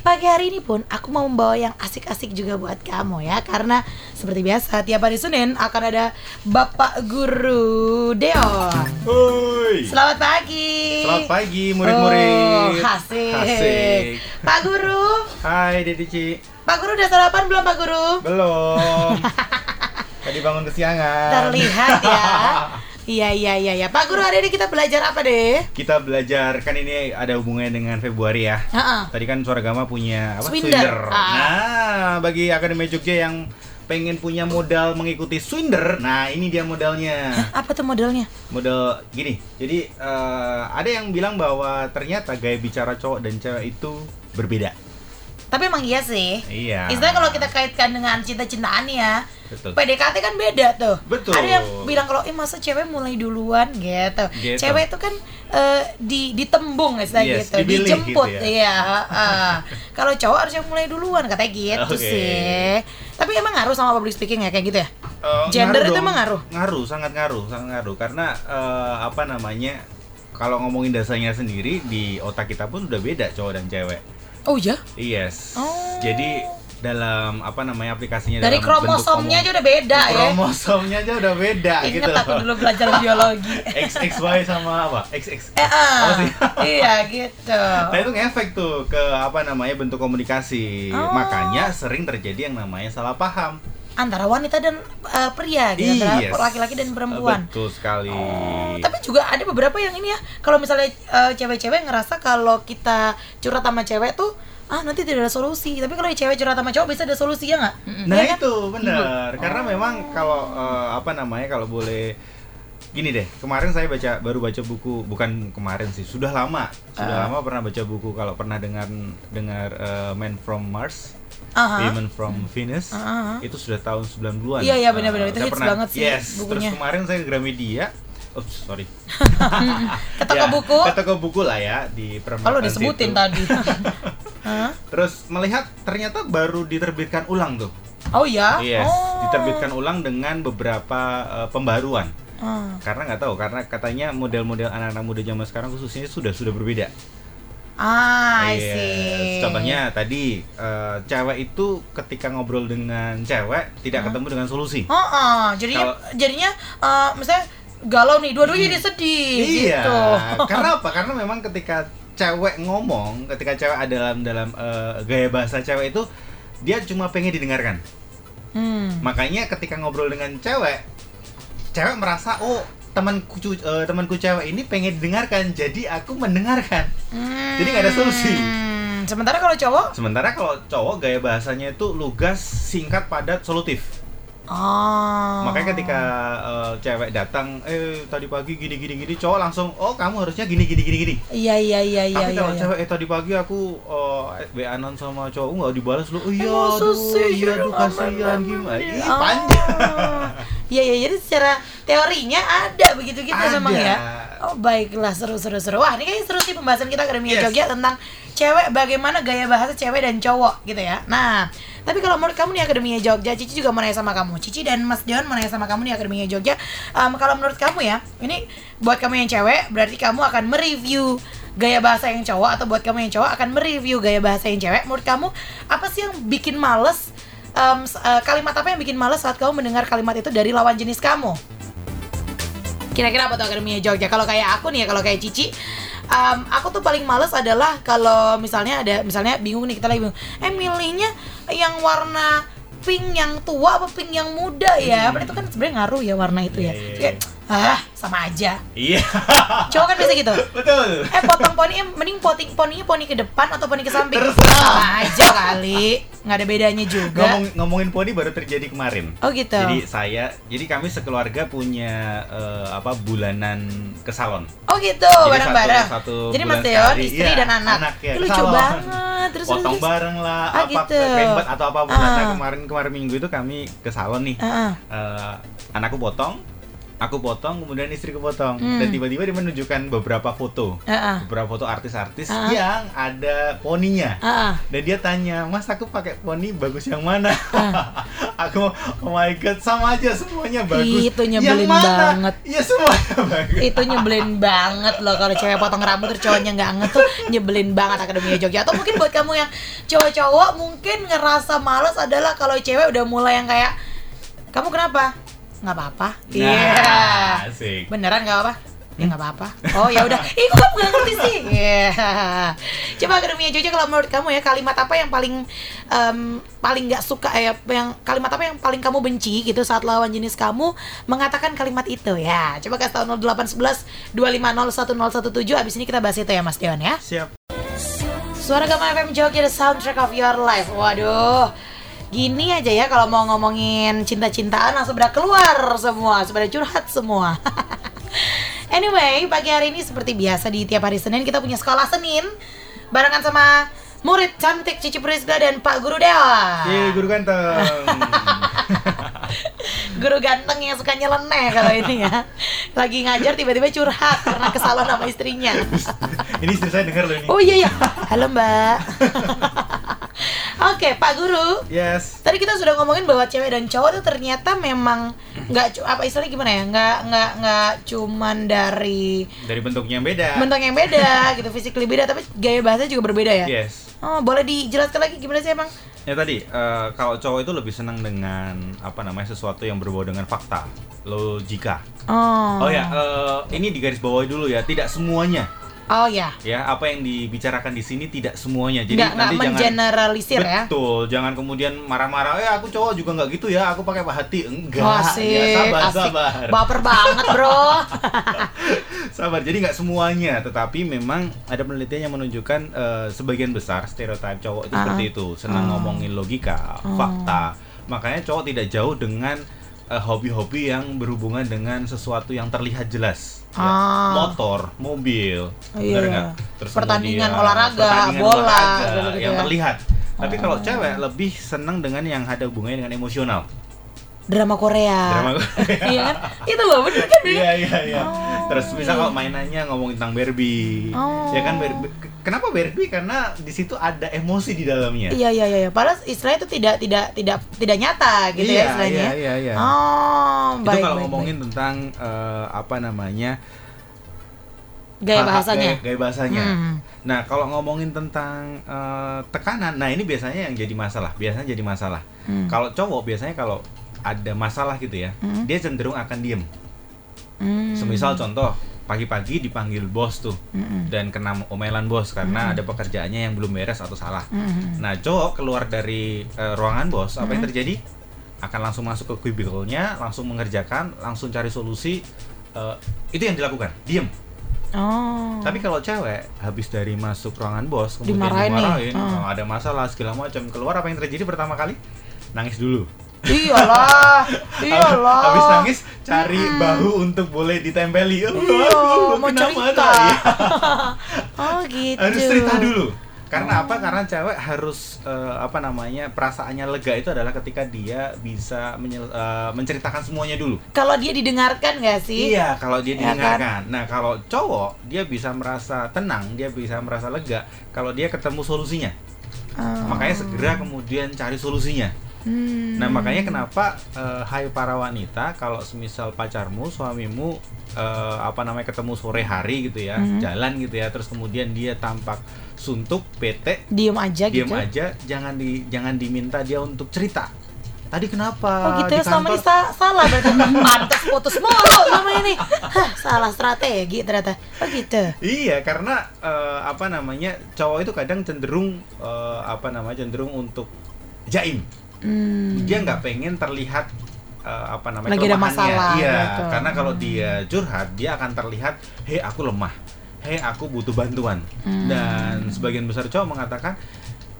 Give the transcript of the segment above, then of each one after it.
pagi hari ini pun aku mau membawa yang asik-asik juga buat kamu ya Karena seperti biasa tiap hari Senin akan ada Bapak Guru Deon Hoi. Selamat pagi Selamat pagi murid-murid. Oh, asik. Asik. Pak Guru Hai Dedi Ci. Pak Guru udah sarapan belum Pak Guru? Belum. Tadi bangun kesiangan. Terlihat ya Iya iya iya ya Pak Guru hari ini kita belajar apa deh? Kita belajar kan ini ada hubungannya dengan Februari ya. Heeh. Tadi kan Suara Gama punya apa? Swinder. Ah. Nah, bagi Akademi Jogja yang pengen punya modal mengikuti Swinder, nah ini dia modalnya. Apa tuh modelnya? Model gini. Jadi eh, ada yang bilang bahwa ternyata gaya bicara cowok dan cewek itu berbeda. Tapi emang iya sih Iya. Istilahnya kalau kita kaitkan dengan cinta-cintaan ya Betul. PDKT kan beda tuh Betul. Ada yang bilang kalau eh masa cewek mulai duluan gitu, Gitu. Cewek itu kan eh, di ditembung istilah Yes, gitu dipilih Dijemput gitu ya. Iya heeh. Kalau cowok harus yang mulai duluan katanya gitu Oke. sih Tapi emang ngaruh sama public speaking ya kayak gitu ya? Eh, Gender itu dong. emang ngaruh? Ngaruh, sangat ngaruh, sangat ngaruh. Karena eh, apa namanya? Kalau ngomongin dasarnya sendiri di otak kita pun udah beda cowok dan cewek. Oh ya? Yes. Oh. Jadi dalam apa namanya aplikasinya Dari kromosomnya aja udah beda ya Kromosomnya aja udah beda gitu. Ingat aku dulu belajar biologi XXY sama apa? XX. Eh, ah. Oh, sih. iya gitu Nah itu ngefek tuh ke apa namanya bentuk komunikasi. Oh. Makanya sering terjadi yang namanya salah paham. Antara wanita dan uh, pria gitu antara Yes. laki-laki dan perempuan. Betul sekali. Oh, tapi juga ada beberapa yang ini ya. Kalau misalnya uh, cewek-cewek ngerasa kalau kita curhat sama cewek tuh ah nanti tidak ada solusi. Tapi kalau cewek curhat sama cowok bisa ada solusi ya nggak? Nah Iya kan? itu benar, karena memang kalau eh, apa namanya kalau boleh gini deh, kemarin saya baca baru baca buku bukan kemarin sih, sudah lama, sudah Ah. lama pernah baca buku kalau pernah dengar dengar eh, Man from Mars, Aha. Women from Venus, Ah, ah. itu sudah tahun 90-an. Iya, iya, benar-benar. Itu saya hits pernah- banget sih Yes, bukunya. terus kemarin saya ke Gramedia, Oops, sorry. Ke toko Ya, buku. Ke toko buku lah ya di perempatan Kalau disebutin situ. tadi. Terus melihat ternyata baru diterbitkan ulang tuh. Oh ya? Yes, oh. diterbitkan ulang dengan beberapa eh, pembaruan. Ah. Karena nggak tahu, karena katanya model-model anak-anak muda zaman sekarang khususnya sudah sudah berbeda. Ah, I Yes. see. Contohnya tadi eh, cewek itu ketika ngobrol dengan cewek tidak ketemu dengan solusi. Oh, oh. jadinya jadinya uh, misalnya galau nih, dua-duanya jadi sedih iya. gitu. Karena apa? Karena memang ketika cewek ngomong, ketika cewek ada dalam dalam eh, gaya bahasa cewek itu dia cuma pengen didengarkan. Hmm. Makanya ketika ngobrol dengan cewek, cewek merasa oh temanku eh, temanku cewek ini pengen didengarkan, jadi aku mendengarkan. Jadi nggak ada solusi. Hmm, Sementara kalau cowok, Sementara kalau cowok gaya bahasanya itu lugas, singkat, padat, solutif. oh. Makanya ketika eh, cewek datang, eh tadi pagi gini gini gini, cowok langsung oh kamu harusnya gini gini gini gini. Iya iya iya iya. Tapi iya, kalau iya. cewek eh tadi pagi aku eh WA-an sama cowok nggak dibalas lu, oh iya, Masa aduh, iya tuh Aman, kasihan gimana? Ih, Oh. panjang. Iya iya jadi secara teorinya ada begitu gitu Ada. memang ya. Oh baiklah seru seru seru. Wah ini kayaknya seru sih pembahasan kita Akademia Yes. Jogja tentang cewek bagaimana gaya bahasa cewek dan cowok gitu ya. Nah tapi kalau menurut kamu nih Akademia Jogja, Cici juga mau nanya sama kamu. Cici dan Mas Dion mau nanya sama kamu nih Akademia Jogja. Em, kalau menurut kamu ya, ini buat kamu yang cewek berarti kamu akan mereview gaya bahasa yang cowok atau buat kamu yang cowok akan mereview gaya bahasa yang cewek. Menurut kamu apa sih yang bikin males? S- eh, kalimat apa yang bikin males saat kamu mendengar kalimat itu dari lawan jenis kamu? Kira-kira apa tuh Akademia Jogja? Kalau kayak aku nih ya, kalau kayak Cici em, aku tuh paling males adalah kalau misalnya ada misalnya bingung nih kita lagi bingung. Eh milihnya yang warna pink yang tua apa pink yang muda ya? Padahal itu kan sebenarnya ngaruh ya warna itu ya. Iya, Kayak, ah sama aja Iya, cowok kan biasa gitu betul. eh potong poni eh, mending poni poninya poni ke depan atau poni ke samping Terserah. sama aja kali nggak ada bedanya juga Ngomong, ngomongin poni baru terjadi kemarin. oh gitu Jadi saya, jadi kami sekeluarga punya eh, apa bulanan ke salon. Oh gitu, bareng-bareng. satu- satu Jadi Mas Deon, istri iya, dan anak. anak, ya, lucu salon. banget. Terus Potong terus, bareng lah, Ah, apa gitu. kembat atau apa pun. Ah. Nah, kemarin kemarin minggu itu kami ke salon nih. Ah. Eh, anakku potong, aku potong, kemudian istriku potong. Hmm. Dan tiba-tiba dia menunjukkan beberapa foto. Ah, ah. Beberapa foto artis-artis Ah. yang ada poninya. Ah, ah. Dan dia tanya, Mas aku pakai poni bagus yang mana? aku oh my god sama aja semuanya bagus itu nyebelin yang mana? banget. iya semuanya bagus itu nyebelin banget loh kalau cewek potong rambut terus cowoknya nggak nge tuh nyebelin banget akademinya Jogja atau mungkin buat kamu yang cowok-cowok mungkin ngerasa males adalah kalau cewek udah mulai yang kayak kamu kenapa nggak apa-apa. Iya. Nah, asik. beneran nggak apa ya nggak apa-apa. Oh ya udah. Ih kok nggak ngerti sih? Iya. coba akademinya Jogja kalau menurut kamu ya kalimat apa yang paling em, paling nggak suka ya yang kalimat apa yang paling kamu benci gitu saat lawan jenis kamu mengatakan kalimat itu? Ya coba kasih tahu 0811 2501017 abis ini kita bahas itu ya Mas Deon ya. Siap. Suara Gama FM Jogja the soundtrack of your life. Waduh. Gini aja ya kalau mau ngomongin cinta-cintaan langsung pada keluar semua, sudah curhat semua. anyway, pagi hari ini seperti biasa di tiap hari Senin kita punya sekolah Senin barengan sama murid cantik Cici Prisga dan Pak Guru Dewa. Yeay, guru ganteng Guru ganteng yang suka nyeleneh kalau ini ya. Lagi ngajar tiba-tiba curhat karena kesalahan sama istrinya. ini istri saya denger loh ini Oh iya ya. Halo Mbak. Oke, Pak Guru. yes Tadi kita sudah ngomongin bahwa cewek dan cowok itu ternyata memang nggak apa istilahnya gimana ya nggak nggak nggak cuman dari dari bentuknya yang beda bentuk yang beda gitu physically beda tapi gaya bahasa juga berbeda ya. yes Oh boleh dijelaskan lagi gimana sih emang? Ya tadi, eh, kalau cowok itu lebih senang dengan apa namanya sesuatu yang berbau dengan fakta, logika. Oh. Oh ya, eh, ini di garis bawahi dulu ya, tidak semuanya. Oh ya. Ya, apa yang dibicarakan di sini tidak semuanya. Jadi Nggak nggak nanti jangan mengeneralisir ya. Betul, jangan kemudian marah-marah, eh aku cowok juga nggak gitu ya, aku pakai hati. Enggak, Oh, asik, ya sabar, asik. sabar. Baper banget, Bro. Sabar, jadi nggak semuanya, tetapi memang ada penelitian yang menunjukkan eh, sebagian besar stereotip cowok itu Ah. seperti itu, senang Oh. ngomongin logika, Oh. fakta. Makanya cowok tidak jauh dengan eh, hobi-hobi yang berhubungan dengan sesuatu yang terlihat jelas. Ya, Ah. Motor, mobil, Iya. nggak? Terus Pertandingan kemudian olahraga, pertandingan bola, olahraga gitu-gitu yang ya. terlihat. Tapi kalau Oh. cewek lebih senang dengan yang ada hubungannya dengan emosional. Drama Korea. Drama Iya kan? Itu loh, bener kan? Beb? Iya iya iya. Terus misal kalau mainannya ngomongin tentang Barbie, Oh. ya kan Barbie. Kenapa Barbie? Karena di situ ada emosi di dalamnya. Iya iya iya, iya. padahal istilahnya itu tidak tidak tidak tidak nyata gitu ya Iya, istilahnya. iya, iya, iya. Oh, itu baik. kalau baik, ngomongin baik. tentang eh, apa namanya gaya bahasanya. gaya, gaya bahasanya. Hmm. Nah kalau ngomongin tentang eh, tekanan, nah ini biasanya yang jadi masalah. Biasanya jadi masalah. Hmm. Kalau cowok biasanya kalau ada masalah gitu ya, Hmm. dia cenderung akan diem. Hmm. Semisal contoh pagi-pagi dipanggil bos tuh Hmm. dan kena omelan bos karena Hmm. ada pekerjaannya yang belum beres atau salah. Hmm. Nah, cowok keluar dari eh, ruangan bos, apa yang Hmm. terjadi? Akan langsung masuk ke cubicle-nya, langsung mengerjakan, langsung cari solusi. Eh, itu yang dilakukan, diem. Oh. Tapi kalau cewek habis dari masuk ruangan bos, kemudian Dimarahin dimarahin, Hmm. oh, ada masalah segala macam, keluar apa yang terjadi pertama kali? Nangis dulu. Iyalah, iyalah. Habis nangis cari Mm-mm. bahu untuk boleh ditempeli. Oh, Iya, mau cerita. oh gitu. harus cerita dulu karena Oh. apa karena cewek harus eh, apa namanya perasaannya lega itu adalah ketika dia bisa menyel- eh, menceritakan semuanya dulu Kalau dia didengarkan nggak sih? iya kalau dia Ya kan? didengarkan nah kalau cowok dia bisa merasa tenang dia bisa merasa lega kalau dia ketemu solusinya Oh. makanya segera kemudian cari solusinya Hmm. Nah makanya kenapa eh, Hai para wanita kalau semisal pacarmu suamimu eh, apa namanya ketemu sore hari gitu ya Mhm. jalan gitu ya terus kemudian dia tampak suntuk bete diem aja diam gitu. aja jangan di jangan diminta dia untuk cerita tadi kenapa Oh gitu ya selama kantor?" ini sa- salah berarti pantas putus mulu sama ini. Hah, salah strategi ternyata. Oh gitu. Iya, karena eh, apa namanya cowok itu kadang cenderung eh, apa namanya cenderung untuk jaim. Hmm. Dia nggak pengen terlihat eh, apa namanya Lagi ada masalah, Iya, gitu. karena kalau dia curhat dia akan terlihat, hei aku lemah, hei aku butuh bantuan. Hmm. Dan sebagian besar cowok mengatakan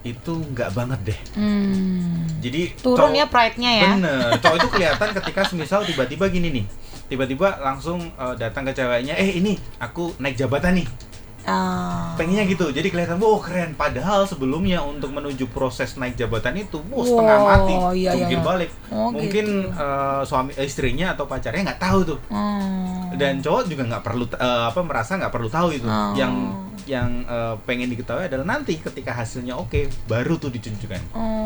itu nggak banget deh. Hmm. Jadi Turun cowok- ya pride-nya ya. Bener, cowok itu kelihatan ketika semisal tiba-tiba gini nih Tiba-tiba langsung eh, datang ke ceweknya Eh ini, aku naik jabatan nih Ah. Pengennya gitu, jadi kelihatan, wow keren Padahal sebelumnya untuk menuju proses naik jabatan itu Wow setengah Wow, mati, iya, jungkir iya. balik Oh, Mungkin gitu. eh, suami eh, istrinya atau pacarnya nggak tahu tuh Oh. dan cowok juga nggak perlu eh, apa merasa nggak perlu tahu itu Oh. yang yang eh, pengen diketahui adalah nanti ketika hasilnya oke baru tuh ditunjukkan Oh.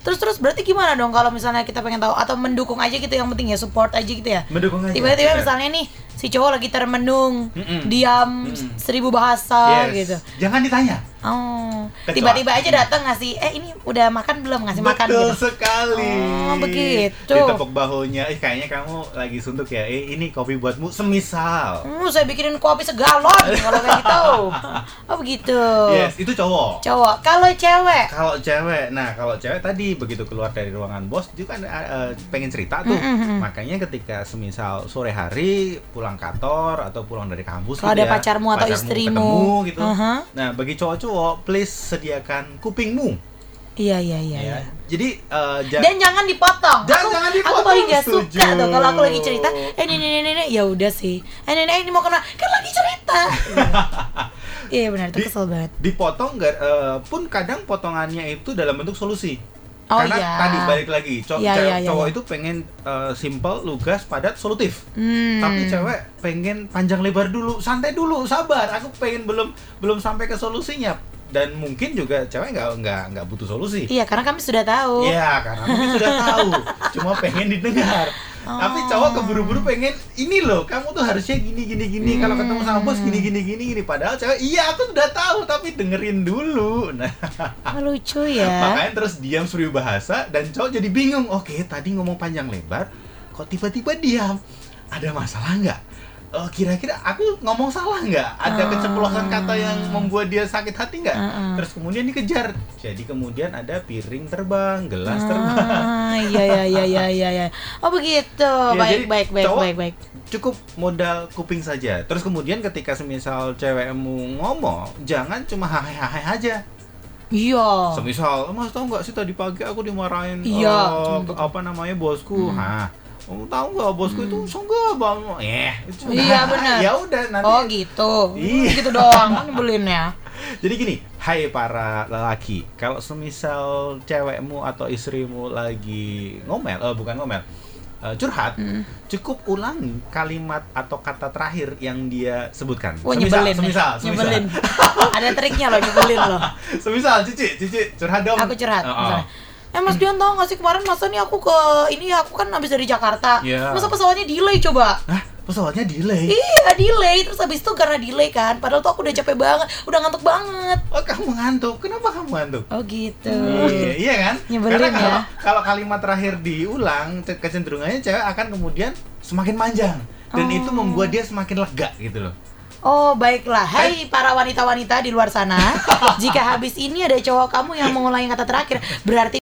Terus terus berarti gimana dong kalau misalnya kita pengen tahu atau mendukung aja gitu yang penting ya support aja gitu ya. Mendukung aja. Tiba-tiba Iya. misalnya nih si cowok lagi termenung, Mm-mm. diam Mm-mm. seribu bahasa Yes. gitu. Jangan ditanya. Oh, tiba-tiba aja datang ngasih, eh ini udah makan belum ngasih makan Betul gitu. sekali. Oh, begitu. Ditepuk bahunya. Eh kayaknya kamu lagi suntuk ya. Eh ini kopi buatmu semisal. Hmm, saya bikinin kopi segalon kalau kayak gitu. Oh begitu. Yes, itu cowok. Cowok, kalau cewek. Kalau cewek, nah kalau cewek tadi begitu keluar dari ruangan bos, dia kan uh, uh, pengen cerita tuh. Mm-mm. Makanya ketika semisal sore hari pulang kantor atau pulang dari kampus Kalau gitu ada ya, pacarmu atau istrimu. ketemu gitu. Uh-huh. Nah bagi cowok-cowok, please sediakan kupingmu. Iya iya iya. ya. iya. Jadi uh, ja- Dan jangan dipotong. Jangan- aku, jangan Aku dipotong, paling gak setuju. suka tuh kalau aku lagi cerita. Eh ini ini ini ya udah sih. Eh ini ini mau ke mana? Kan lagi cerita. Iya benar itu Di- kesel banget. dipotong nggak, eh, pun kadang potongannya itu dalam bentuk solusi. Oh, Karena iya. tadi balik lagi, cow- Iya, iya, iya, cowok iya. itu pengen eh, simple, lugas, padat, solutif. Hmm. Tapi cewek pengen panjang lebar dulu, santai dulu, sabar. Aku pengen belum belum sampai ke solusinya. Dan mungkin juga cewek nggak nggak nggak butuh solusi. Iya karena kami sudah tahu. Iya, karena mungkin sudah tahu, cuma pengen didengar. Tapi Oh. cowok keburu-buru pengen ini loh, kamu tuh harusnya gini gini gini. Kalau ketemu sama bos gini gini gini gini. Padahal cewek, iya aku sudah tahu, tapi dengerin dulu. Nah, Oh, lucu ya. makanya terus diam seribu bahasa dan cowok jadi bingung. Oke, tadi ngomong panjang lebar, kok tiba-tiba diam? Ada masalah nggak? Oh, kira-kira aku ngomong salah nggak? Ada Ah. keceplosan kata yang membuat dia sakit hati nggak? Ah, ah. Terus kemudian dikejar. Jadi kemudian ada piring terbang, gelas terbang. Ah, iya iya iya iya iya. iya. Oh begitu. Ya, baik jadi baik baik cowok- baik baik. Cukup modal kuping saja. Terus kemudian ketika semisal cewekmu ngomong, jangan cuma hahe-hahe aja. Iya. Semisal, Mas tahu nggak sih tadi pagi aku dimarahin Iya, eh, gitu. apa namanya bosku. Hah. Kamu tahu nggak bosku itu songgok banget. Eh, itu- Iya, benar. ya udah nanti. Oh gitu. Iya. Gitu doang. Kan nyebelin ya. Jadi gini, hai para lelaki, kalau semisal cewekmu atau istrimu lagi ngomel, eh bukan ngomel, eh, curhat, Hmm. cukup ulangi kalimat atau kata terakhir yang dia sebutkan. Wah semisal, nyebelin. semisal, nih. semisal. Nyebelin. Ada triknya loh nyebelin loh. semisal, cici, cici, curhat dong. Aku curhat Oh, oh. misalnya. Eh Mas Dion tau gak sih kemarin masa nih aku ke ini aku kan habis dari Jakarta. Iya. Masa pesawatnya delay coba? Hah, pesawatnya delay. Iya delay terus habis itu karena delay kan padahal tuh aku udah capek banget udah ngantuk banget Oh, kamu ngantuk. Kenapa kamu ngantuk? oh gitu Iya, iya kan? Nyebelin Karena kalau, ya. kalau kalimat terakhir diulang, ce- kecenderungannya cewek akan kemudian semakin panjang dan Oh. itu membuat dia semakin lega gitu loh. Oh baiklah, hai para wanita-wanita di luar sana Jika habis ini ada cowok kamu yang mengulangi kata terakhir Berarti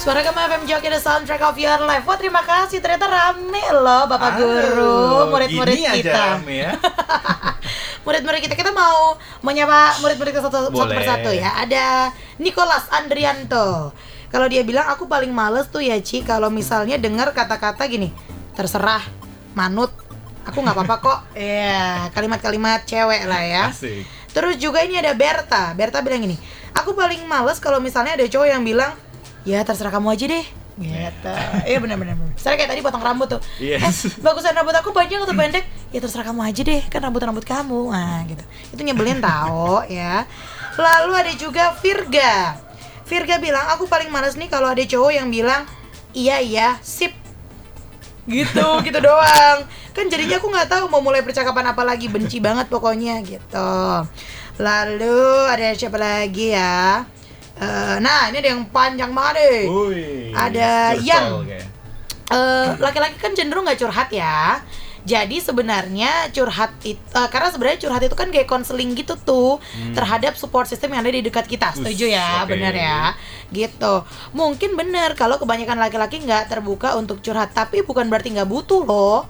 Suara kamu FM Joki the soundtrack of your life. Wah terima kasih, ternyata rame loh Bapak Aduh, Guru, murid-murid kita. rame ya. Murid-murid kita, kita mau menyapa murid-murid kita satu, satu persatu ya. Ada Nicholas Andrianto. Kalau dia bilang aku paling males tuh ya Ci Kalau misalnya dengar kata-kata gini Terserah, manut. Aku nggak apa-apa kok. Iya, kalimat-kalimat cewek lah ya. Asik. Terus juga ini ada Berta. Berta bilang gini, aku paling males kalau misalnya ada cowok yang bilang, ya terserah kamu aja deh. Gitu. Iya benar-benar. Saya kayak tadi potong rambut tuh. Yes. Eh, bagusan rambut aku panjang atau pendek? Ya terserah kamu aja deh, kan rambut rambut kamu. Nah, gitu. Itu nyebelin tau ya. Lalu ada juga Virga. Virga bilang, aku paling males nih kalau ada cowok yang bilang, iya iya, sip. Gitu, gitu doang. Kan jadinya aku nggak tahu mau mulai percakapan apa lagi, benci banget pokoknya gitu. Lalu ada siapa lagi ya? Eh, nah, ini ada yang panjang banget deh. Wih, Ada yang. Eh, laki-laki kan cenderung nggak curhat ya. Jadi sebenarnya curhat itu karena sebenarnya curhat itu kan kayak konseling gitu tuh terhadap support system yang ada di dekat kita. Setuju Hmm. Ya, oke. bener ya. Gitu. Mungkin bener kalau kebanyakan laki-laki nggak terbuka untuk curhat, tapi bukan berarti nggak butuh loh.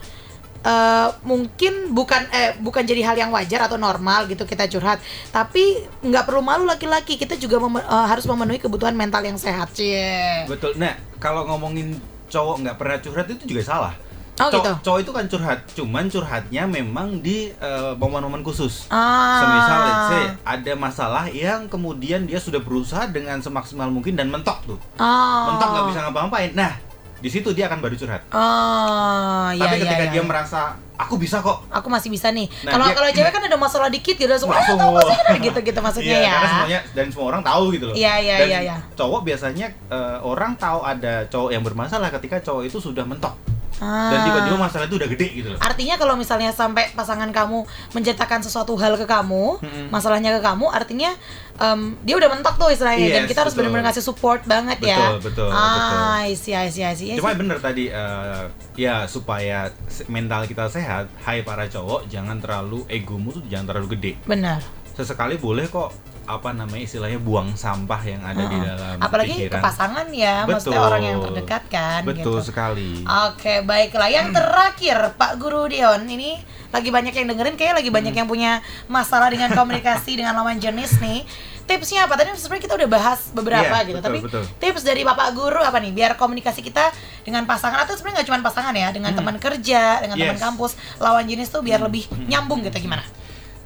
Eh, mungkin bukan eh bukan jadi hal yang wajar atau normal gitu kita curhat tapi nggak perlu malu laki-laki kita juga meme- eh, harus memenuhi kebutuhan mental yang sehat sih Betul. Nah, kalau ngomongin cowok nggak pernah curhat itu juga salah. Oh, Cow- gitu. Cowok itu kan curhat, cuman curhatnya memang di eh, momen-momen khusus. ah Semisal let's say ada masalah yang kemudian dia sudah berusaha dengan semaksimal mungkin dan mentok tuh. Oh. Mentok nggak bisa ngapa-ngapain. Nah, di situ dia akan baru curhat. Oh, iya Tapi iya, ketika iya, dia iya. merasa aku bisa kok Aku masih bisa nih. Nah, Kalau dia- kalau cewek kan ada masalah dikit gitu langsung Langsung. "Ah, tahu sih gitu gitu maksudnya Iya, ya. karena semuanya dan semua orang tahu gitu loh. Iya, iya, Dan iya, iya. Cowok biasanya eh, orang tahu ada cowok yang bermasalah ketika cowok itu sudah mentok Ah. dan tiba-tiba masalah itu udah gede gitu loh. Artinya kalau misalnya sampai pasangan kamu menceritakan sesuatu hal ke kamu, Mm-mm. masalahnya ke kamu, artinya em, dia udah mentok tuh istilahnya dan Yes, kita harus betul. benar-benar ngasih support banget ya. Betul, betul, Ah, I see, I see, I see. Iya Cuma bener tadi eh, ya supaya mental kita sehat, hai para cowok jangan terlalu egomu tuh jangan terlalu gede. benar. Sesekali boleh kok apa namanya istilahnya buang sampah yang ada di Heeh. dalam Apalagi ke pikiran. pasangan ya, maksudnya Betul. orang yang terdekat kan Betul gitu. sekali. Oke, baiklah. Yang terakhir, Pak Guru Dion, ini lagi banyak yang dengerin, kayak lagi Hmm. banyak yang punya masalah dengan komunikasi dengan lawan jenis nih. Tipsnya apa? Tadi sebenarnya kita udah bahas beberapa Iya, gitu, betul, tapi betul. tips dari Bapak Guru apa nih? Biar komunikasi kita dengan pasangan atau sebenarnya nggak cuma pasangan ya, dengan teman kerja, dengan teman Hmm. Yes. Hmm. kampus, lawan jenis tuh biar lebih nyambung gitu gimana?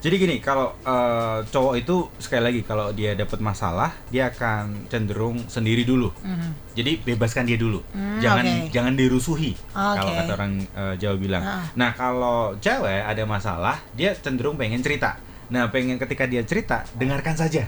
Jadi gini, kalau eh, cowok itu sekali lagi kalau dia dapat masalah, dia akan cenderung sendiri dulu. Mhm. Jadi bebaskan dia dulu. Hmm, jangan oke. jangan dirusuhi Oke. kalau kata orang eh, Jawa bilang. Ah. Nah, kalau cewek ada masalah, dia cenderung pengen cerita. Nah, pengen ketika dia cerita, dengarkan saja.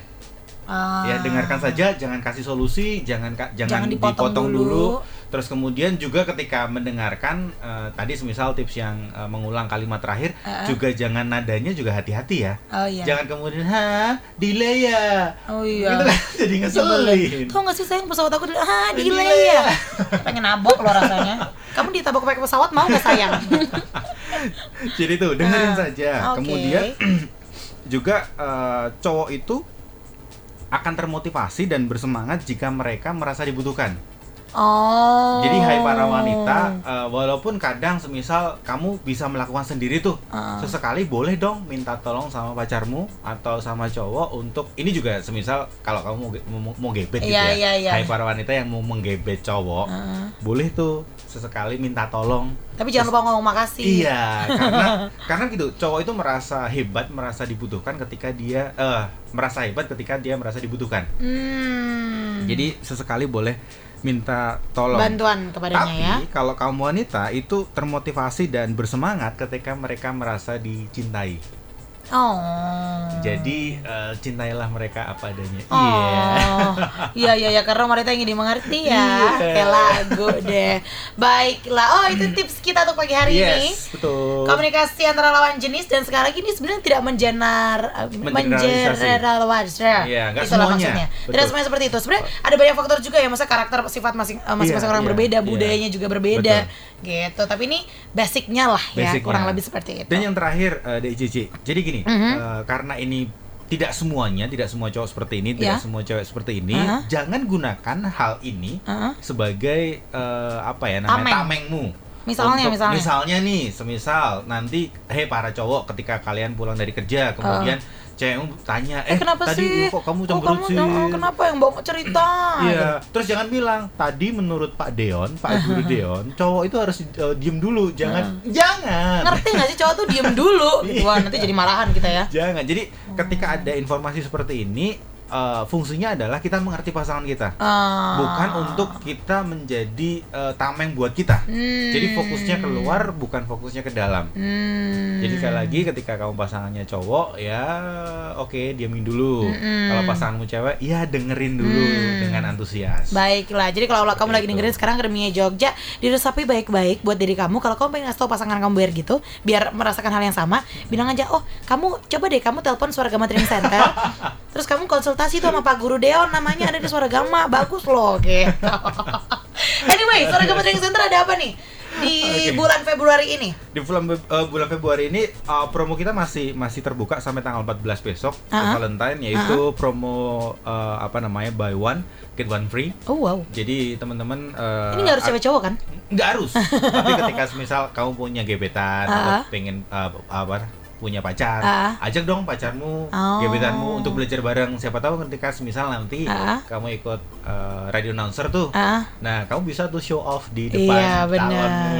Ah. Ya, dengarkan saja, jangan kasih solusi, jangan Jangan jangan, dipotong dipotong, dulu. dulu. Terus kemudian juga ketika mendengarkan eh, tadi semisal tips yang eh, mengulang kalimat terakhir, Ah. juga jangan nadanya juga hati-hati ya. Oh iya. Jangan kemudian ha delay ya. Oh iya. Gitu kan jadi ngeselin. Tau gak sih sayang pesawat aku di- ah Delay ya ya. Pengen nabok loh rasanya Kamu ditabok pakai pesawat mau gak sayang? Jadi tuh dengerin Ah, saja. oke. Kemudian juga eh, cowok itu akan termotivasi dan bersemangat jika mereka merasa dibutuhkan. Oh Jadi hai para wanita, eh, walaupun kadang semisal kamu bisa melakukan sendiri tuh, Ah. sesekali boleh dong minta tolong sama pacarmu atau sama cowok untuk ini juga semisal kalau kamu mau, mau, mau gebet gitu Iya, ya. iya, iya. Hai para wanita yang mau menggebet cowok, Heeh. boleh tuh sesekali minta tolong. Tapi jangan lupa ngomong makasih Iya, karena karena gitu, cowok itu merasa hebat, merasa dibutuhkan ketika dia eh merasa hebat ketika dia merasa dibutuhkan. hmm. Jadi sesekali boleh minta tolong. Bantuan kepadanya Tapi ya kalau kamu wanita itu termotivasi dan bersemangat ketika mereka merasa dicintai. Oh Jadi eh, cintailah mereka apa adanya. Oh, Iya. iya iya ya karena wanita ingin dimengerti ya, Iya. kayak lagu deh. Baiklah, oh itu tips kita untuk pagi hari ini. Yes, betul. Komunikasi antara lawan jenis dan sekali lagi ini sebenarnya tidak menjenar mengeneralisasi. Iya, nggak Itulah semuanya. maksudnya. Betul. Tidak semuanya seperti itu. Sebenarnya ada banyak faktor juga ya, masa karakter sifat masing eh, masing-masing Iya, orang iya, berbeda, iya. budayanya juga berbeda gitu. Tapi ini basicnya lah ya, Basicnya. kurang lebih seperti itu. Dan yang terakhir eh, DJJ. Jadi gini, Mhm. eh, karena ini tidak semuanya, tidak semua cowok seperti ini, Ya. tidak semua cewek seperti ini. Aha. Jangan gunakan hal ini Heeh. sebagai eh, apa ya namanya Tameng. tamengmu. Misalnya, Untuk- misalnya. nih, semisal nanti, hei para cowok, ketika kalian pulang dari kerja, kemudian cewekmu tanya, Eh, eh, kenapa tadi sih? kok kamu Kok cemberut kamu- sih? oh, kenapa yang bawa cerita? Iya, terus jangan bilang tadi menurut Pak Deon, Pak Guru Deon, cowok itu harus eh, diem dulu, jangan, jangan, Ngerti gak sih cowok tuh diem dulu gitu. Wah nanti jadi marahan kita ya jangan. Jadi ketika ada informasi seperti ini, eh, fungsinya adalah kita mengerti pasangan kita, Ah. bukan untuk kita menjadi eh, tameng buat kita. Hmm. Jadi fokusnya keluar, bukan fokusnya ke dalam. Hmm. Jadi sekali lagi ketika kamu pasangannya cowok ya oke diamin dulu. Mm-mm. Kalau pasanganmu cewek ya dengerin dulu Hmm. dengan antusias. Baiklah, jadi kalau kamu lagi itu. dengerin sekarang Akademinya Jogja Diresapi baik-baik buat diri kamu Kalau kamu pengen ngasih tau pasangan kamu biar gitu Biar merasakan hal yang sama Bilang aja, oh kamu coba deh kamu telepon Suara Gama Training Center Terus kamu konsultasi tuh sama Pak Guru Deon Namanya ada di Suara Gama, bagus loh gitu Anyway, Suara Gama Training Center ada apa nih? Di Oke. bulan Februari ini Di bulan eh, bulan Februari ini eh, promo kita masih masih terbuka sampai tanggal 14 besok ke Ah. Valentine yaitu promo eh, apa namanya buy one get one free. Oh wow Jadi teman-teman eh, Ini gak harus cewek cowok kan? nggak harus. Tapi ketika misal kamu punya gebetan Ah. atau pengen eh, apa punya pacar, Ah. ajak dong pacarmu, Oh. gebetanmu untuk belajar bareng. Siapa tahu ketika misal nanti Ah. kamu ikut eh, radio announcer tuh. Ah, Nah, kamu bisa tuh show off di depan Iya calonmu.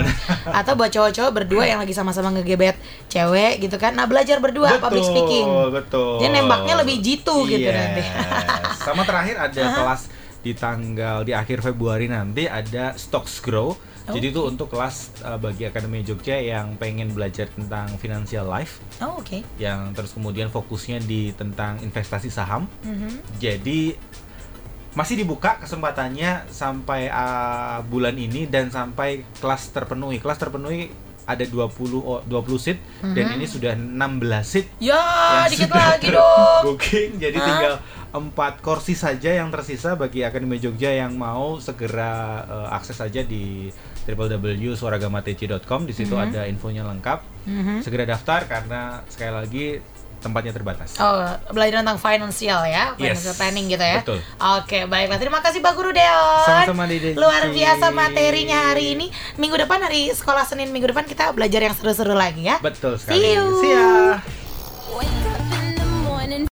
Atau buat cowok-cowok berdua yang lagi sama-sama ngegebet cewek gitu kan. Nah belajar berdua public speaking. Betul. Jadi nembaknya lebih jitu gitu Yes. nanti. Sama terakhir ada kelas di tanggal di akhir Februari nanti ada Stocks Grow. Jadi itu untuk kelas uh, bagi Akademi Jogja yang pengen belajar tentang financial life, Oh, oke. yang terus kemudian fokusnya di tentang investasi saham. Mhm. Jadi masih dibuka kesempatannya sampai uh, bulan ini dan sampai kelas terpenuhi. Kelas terpenuhi ada 20 oh, 20 seat dan ini sudah 16 seat Ya, yang dikit sudah lagi dong. booking. Jadi Hah? tinggal empat kursi saja yang tersisa bagi Akademi Jogja yang mau segera uh, akses saja di www.suaragamatc.com. Di situ Mhm. ada infonya lengkap. Mhm. Segera daftar karena sekali lagi tempatnya terbatas. Oh, belajar tentang financial ya, Yes. financial planning gitu ya. Betul. Oke, baiklah. Terima kasih Pak Guru Deon. Sama-sama, Dede. Luar biasa materinya hari ini. Minggu depan hari sekolah Senin minggu depan kita belajar yang seru-seru lagi ya. Betul sekali. See you. See ya.